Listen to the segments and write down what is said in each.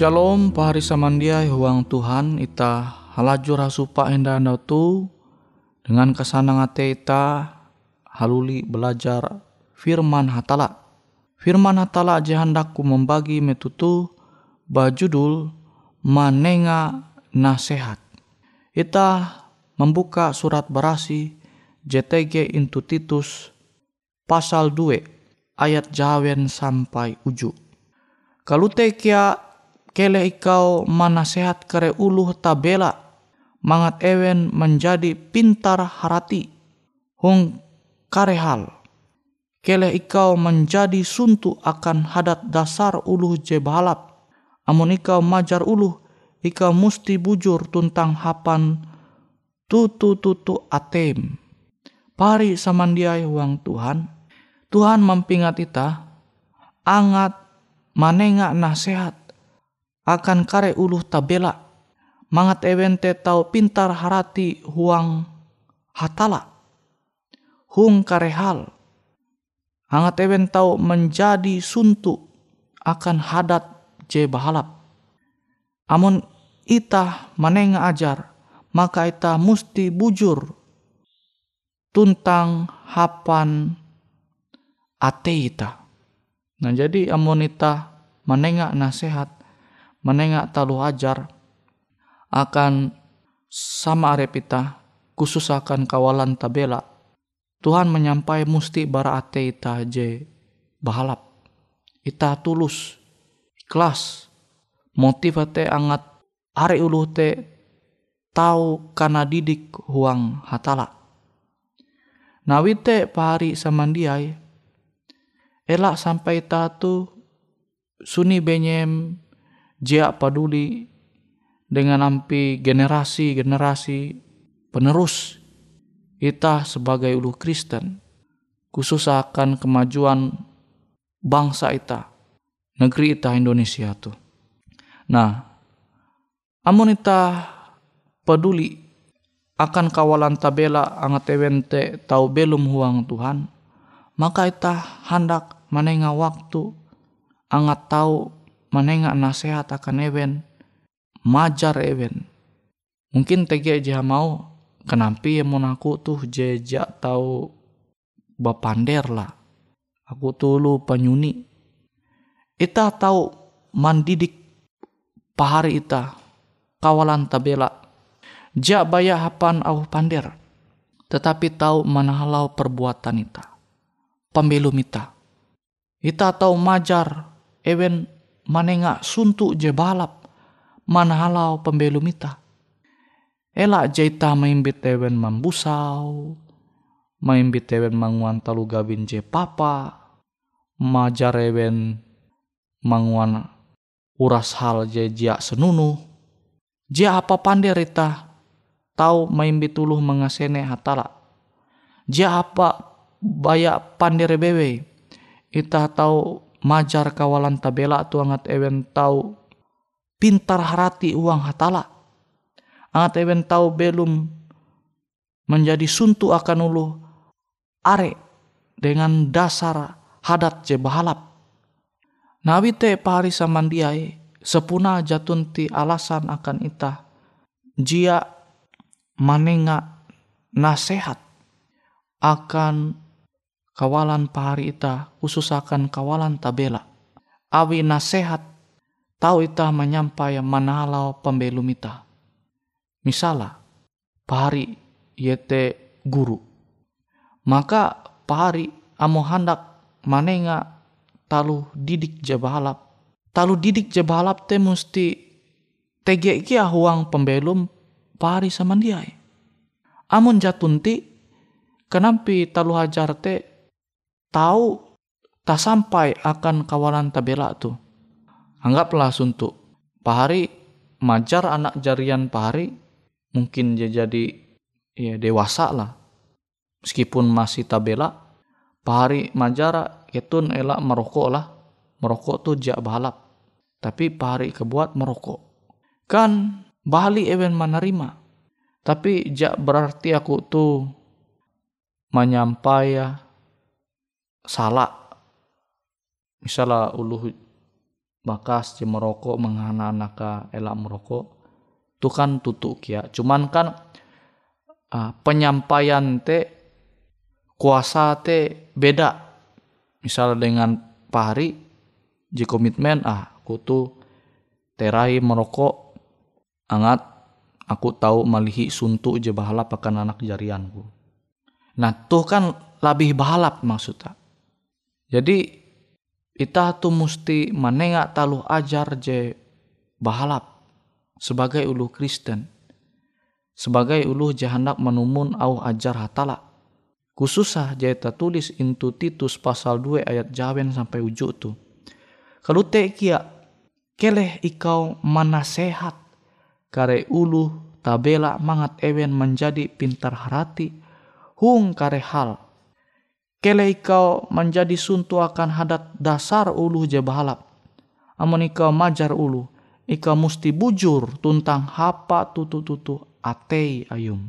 Shalom pahari samandiai huang Tuhan ita halajur hasupa enda andau tu dengan kesanang ate ita haluli belajar firman hatala. Firman hatala aja handakku membagi metutu bajudul manenga nasehat. Ita membuka surat berasi JTG Intu Titus pasal 2 ayat jawen sampai uju. Kalau tekia kele ikau manasehat kere uluh tabela mangat ewen menjadi pintar harati hung karehal. Kele ikau menjadi suntu akan hadat dasar uluh je balap amun ikau majar uluh ikau musti bujur tuntang hapan tutu tutu atem. Pari samandiai uang Tuhan Tuhan mempingat ita angat manenga nasihat akan kare uluh tabela. Mangat ewente tau pintar harati huang hatala. Hung kare hal. Angat ewen tau menjadi suntu akan hadat je bahalap. Amun ita manenga ajar maka ita musti bujur tuntang hapan ate ita. Nah jadi amun ita menengak nasihat, menengak talu ajar akan sama arepita khusus akan kawalan tabela. Tuhan menyampai musti bara ate ita je bahalap. Ita tulus, ikhlas, motif ate angat are ulu te tahu karena didik huang hatala. Nawite pahari samandiai elak sampai tatu suni benyem jia paduli dengan ampi generasi-generasi penerus kita sebagai ulu Kristen khusus akan kemajuan bangsa kita negeri kita Indonesia tuh nah amun kita peduli akan kawalan tabela angat ewente tau belum huang Tuhan maka kita hendak manenga waktu angat tahu manenga nasihat akan ewen majar ewen mungkin tegi aja mau kenapa ya mau aku tuh jejak tahu bapander lah. Aku tuh lu penyuni. Ita tahu mandidik pahari ita kawalan tabela. Jak bayar hapan au pander tetapi tahu mana halau perbuatan ita. Pembelum ita. Ita tahu majar ewen manenga suntuk je balap mana halau pembelum ita. Elak jaita maimbit ewen mambusau, maimbit ewen manguan talu gabin je papa, majar ewen manguan uras hal je jia senunu. Jia apa pandai rita tahu maimbit uluh mengasene hatala. Jia apa bayak pandai rebewe ita tahu majar kawalan tabela tu angat ewen tahu pintar harati uang hatala. Angat ewen tahu belum menjadi suntu akan ulu are dengan dasar hadat je bahalap. Nabi te pari samandiai sepuna jatunti alasan akan ita. Jia manenga nasehat akan kawalan pahari ita khususakan kawalan tabela. Awi nasehat tahu ita menyampai manalau pembelum ita. Misala, pahari yete guru. Maka pahari amo hendak manenga talu didik jabalap. Talu didik jabalap te musti tege kia huang pembelum pahari samandiai. Amun jatunti kenampi talu hajar te tahu tak sampai akan kawalan tabela tu. Anggaplah suntuk. Pahari majar anak jarian pahari mungkin dia jadi ya dewasa lah. Meskipun masih tabela, pahari majar ketun elak merokok lah. Merokok tu jak balap. Tapi pahari kebuat merokok. Kan bali ewen menerima. Tapi jak berarti aku tu menyampai ya salah. Misalnya ulu bakas je merokok menghana naka elak merokok itu kan tutuk ya cuman kan uh, penyampaian te kuasa te beda. Misalnya dengan pahari di komitmen ah aku tuh terai merokok angat aku tahu malihi suntuk je bahalap akan anak jarianku. Nah tuh kan lebih bahalap maksudnya Jadi ita tu mesti menengak taluh ajar je bahalap sebagai ulu Kristen. Sebagai ulu je hendak menumun au ajar hatala. Khususah je tulis intu Titus pasal 2 ayat jawen sampai ujuk tu. Kalau te kia keleh ikau manasehat kare ulu tabela mangat ewen menjadi pintar harati hung kare hal kele ikau menjadi suntu akan hadat dasar ulu je bahalap. Amun ikau majar ulu, ikau musti bujur tuntang hapa tutu-tutu atei ayum.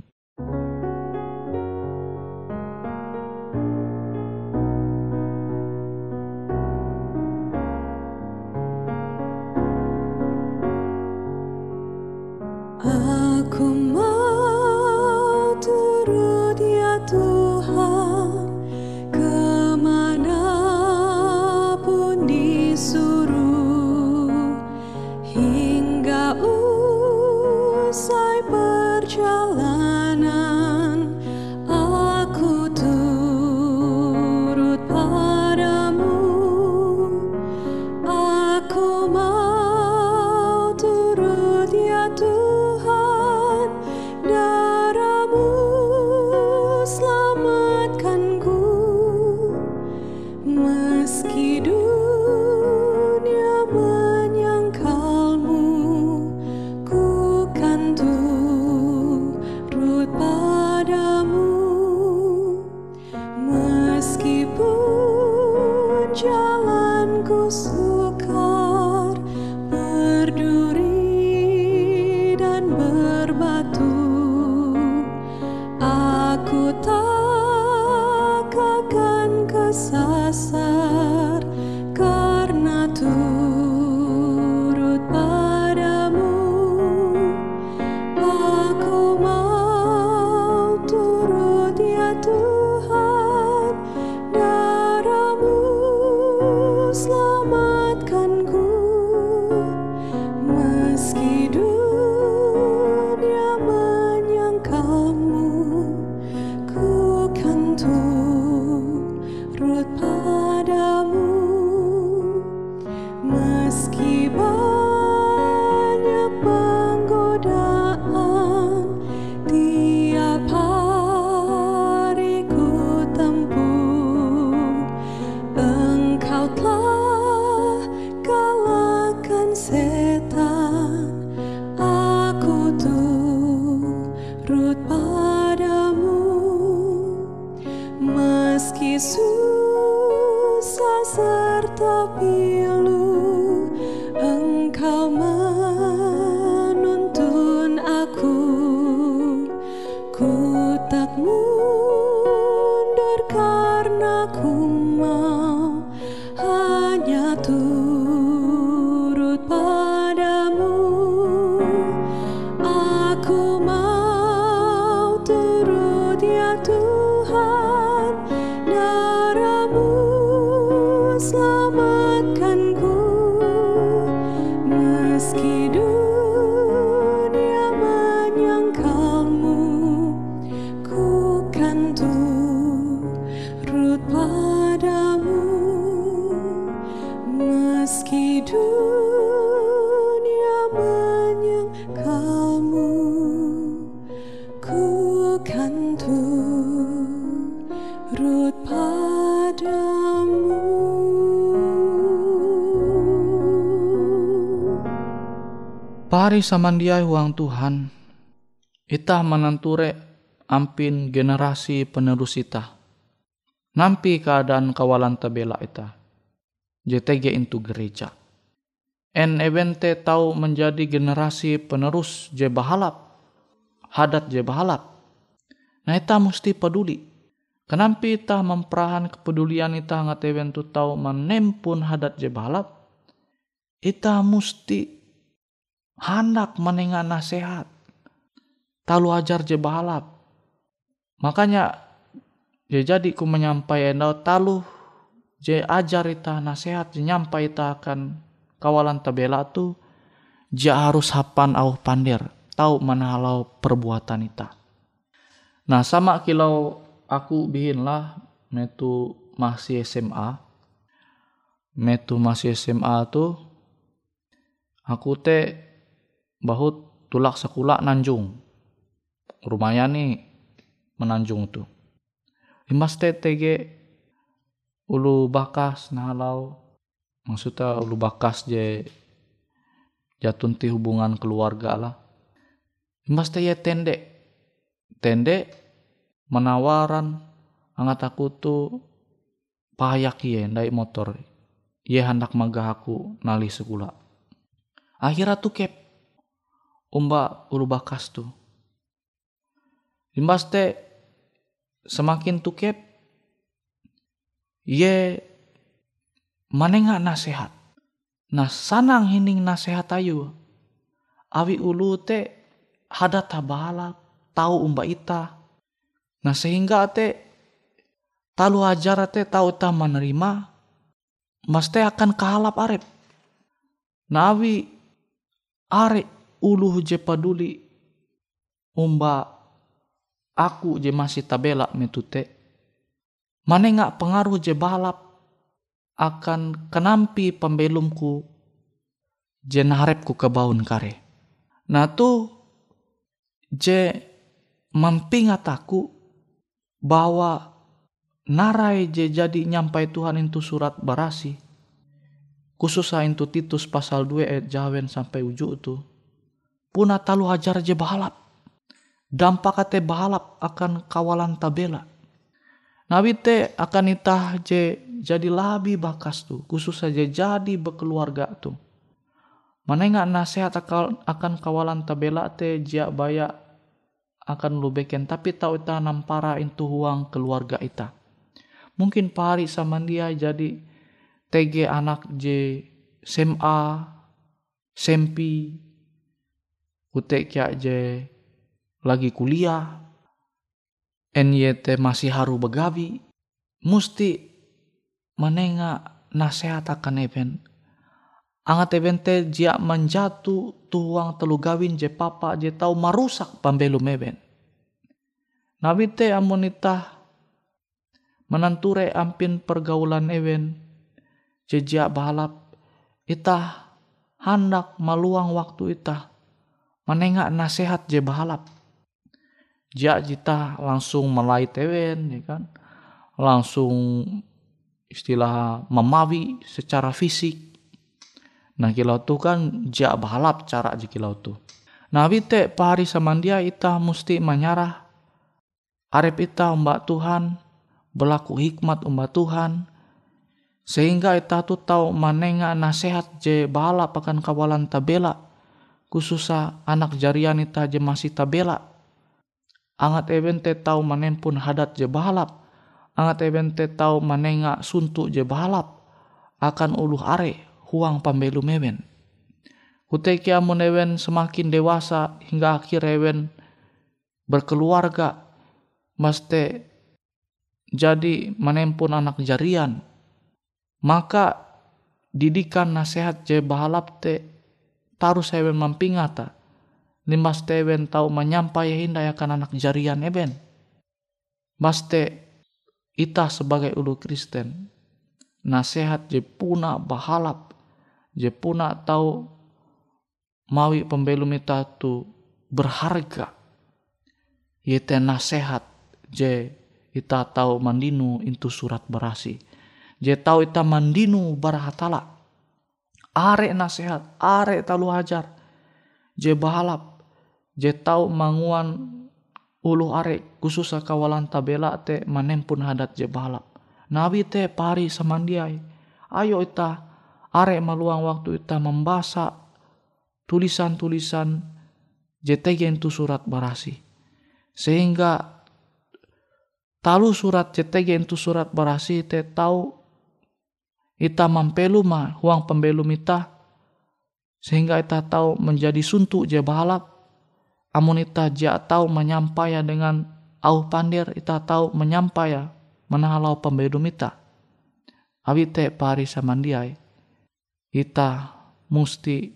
Pari samandiai huang Tuhan, ita menenture ampin generasi penerus ita. Nampi keadaan kawalan tabela ita. JTG into gereja. En evente tahu menjadi generasi penerus je bahalap. Hadat je bahalap. Nah ita mesti peduli. Kenapa ita memperahan kepedulian ita ngat eventu tahu menempun hadat je bahalap. Ita mesti hendak menengah nasihat. Talu ajar je balap. Makanya je jadi ku menyampaikan talu je ajar ita nasihat je nyampai ita akan kawalan tabela tu je harus hapan au pandir tahu mana halau perbuatan ita. Nah sama kilau aku bihin lah metu masih SMA metu masih SMA tuh aku teh bahut tulak sekolah nanjung. Rumahnya nih menanjung tuh. Limas teh tege ulu bakas nahalau. Maksudnya ulu bakas je jatun ti hubungan keluarga lah. Limas teh tende. Tende menawaran angat aku tuh payak ye ndai motor. Ye hendak magah aku nali sekula akhirnya tuh kep umba ulu bakas tuh. Limbas teh semakin tuh kep ye manenga nasehat. Nah sanang hining nasehat ayu. Awi ulu te hada tabala tahu umba ita. Nah sehingga te talu ajar te tahu ta menerima mas te akan kahalap arep. Nawi are ulu je paduli umba aku je masih tabela metute Mana nggak pengaruh je balap akan kenampi pembelumku je naharepku ke baun kare. Nah tu je mampingat aku bahwa narai je jadi nyampai Tuhan itu surat barasi. Khususnya itu Titus pasal 2 ayat jawen sampai ujuk tu. Puna talu hajar je balap. Dampak ate balap akan kawalan tabela Nabi te akan itah je jadi labi bakas tu khusus saja jadi berkeluarga tu. Mana nggak nasihat akan kawalan tabela te jia baya akan lu beken tapi tahu ita nampara itu uang keluarga ita. Mungkin pari sama dia jadi TG anak J SMA, sempi, utek ya je lagi kuliah, NYT masih haru begawi, musti menenga nasihat akan event. Angat event teh jia menjatu tuang telu gawin je papa je tau marusak pambelum event. Nabi teh amonita menanture ampin pergaulan event je jia balap itah hendak maluang waktu itah menengak nasihat je balap Ja jita langsung melai tewen, ya kan? Langsung istilah memawi secara fisik. Nah kilau tu kan ja balap cara ji kilau. Nah te pahari samandia ita mesti menyarah. Arep ita mbak Tuhan, berlaku hikmat mbak Tuhan, sehingga ita tu tahu manenga nasihat je balap akan kawalan tabela khususnya anak jarian ita je masih tabela angat eben te tau manen pun hadat je balap angat eben te tau manenga suntuk je balap akan uluh are huang pambelu mewen. Kuteki amun ewen semakin dewasa hingga akhir ewen berkeluarga mesti jadi menempun anak jarian. Maka didikan nasihat je balap te taruh ewen mampingata. Limas tewen tau menyampai hinda akan anak jarian eben. Baste ita sebagai ulu Kristen. Nasihat je puna bahalap. Je puna tau mawi pembelum ita tu berharga. Yete nasihat je ita tau mandinu itu surat berasi. Je tau ita mandinu barahatala are nasihat are talu hajar je bahalap je tau manguan ulu are khusus kawalan tabela te manempun hadat je balap. Nabi te pari samandiai. Ayo ita are maluang waktu ita membaca tulisan-tulisan JTG itu surat barasi. Sehingga talu surat JTG itu surat barasi te tahu ita mampelu ma huang pembelum ita sehingga ita tahu menjadi suntuk je balap amun ita ja tahu menyampai dengan au pandir ita tahu menyampai menahalau pembedum ita. Awi te pari samandiai ita musti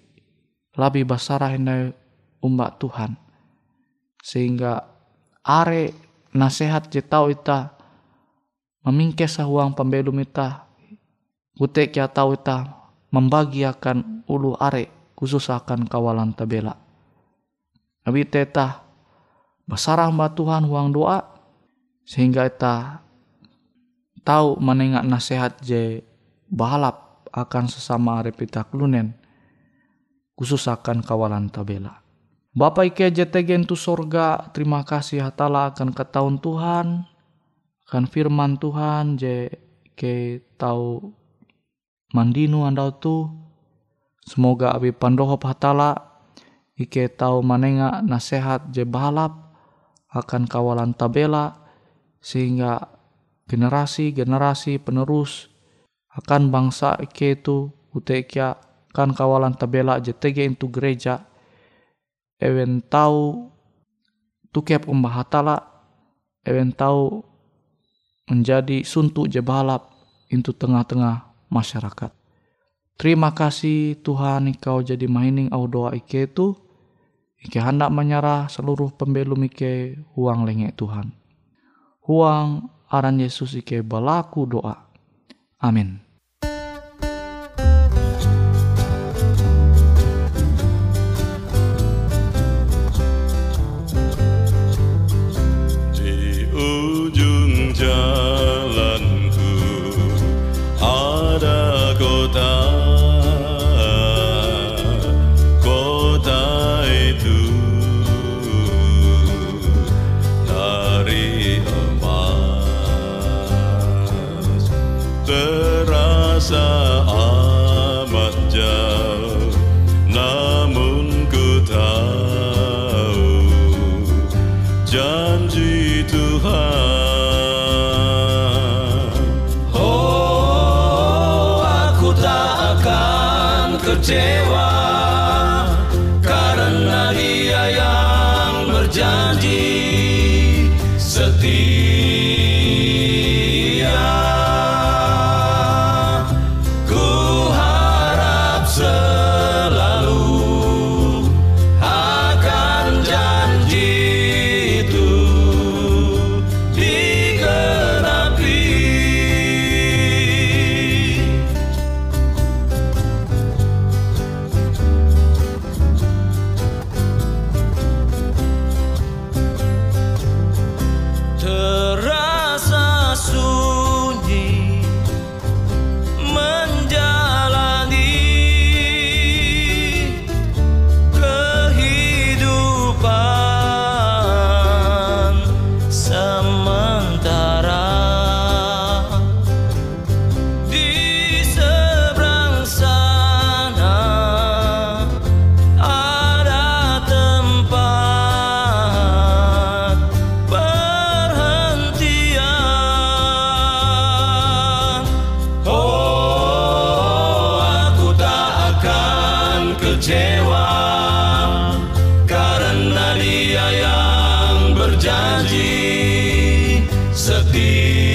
lebih basarah hendak umbak Tuhan. Sehingga are nasihat je tahu ita memingkes uang pembedum ita Utek ya tahu ita membagiakan ulu are khusus akan kawalan tabela. Abi teta basarah mbak Tuhan huang doa sehingga ita tahu menengak nasihat je balap akan sesama repita klunen khusus akan kawalan tabela. Bapak Ike JTG tu sorga, terima kasih hatala akan ketahuan Tuhan, akan firman Tuhan, je ke tahu mandinu andau tu. Semoga abi pandohop hatala ike tau manenga nasehat je balap akan kawalan tabela sehingga generasi-generasi penerus akan bangsa ike itu utekia kan kawalan tabela JTG itu gereja. Ewen tau tukep umbah hatala ewen tau menjadi suntuk je balap itu tengah-tengah masyarakat. Terima kasih Tuhan Engkau jadi maining au doa ike itu. Ike hendak menyerah seluruh pembelum ike huang lengek Tuhan. Huang aran Yesus ike balaku doa. Amin. ti.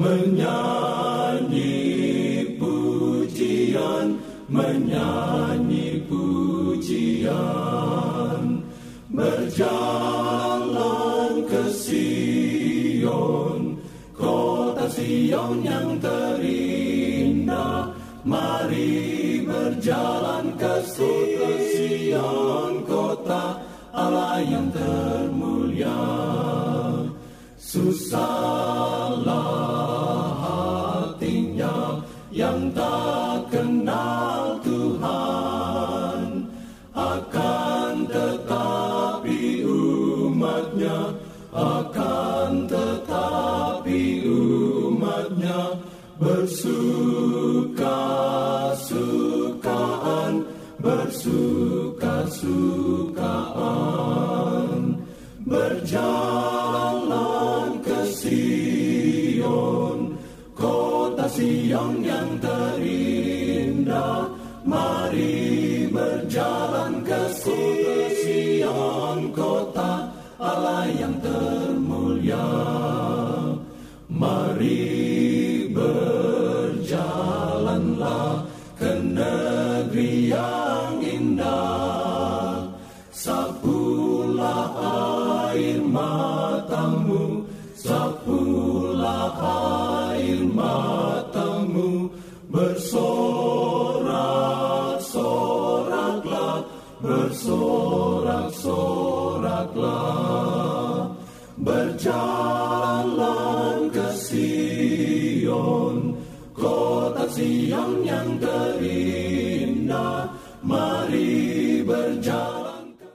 menyanyi pujian, menyanyi pujian, berjalan ke Sion, kota Sion yang terindah. Mari berjalan ke Sion, kota Allah yang termulia. Bersuka-sukaan, berjalan ke Sion, kota Sion yang terindah. Mari berjalan ke Sion, kota Allah yang termulia.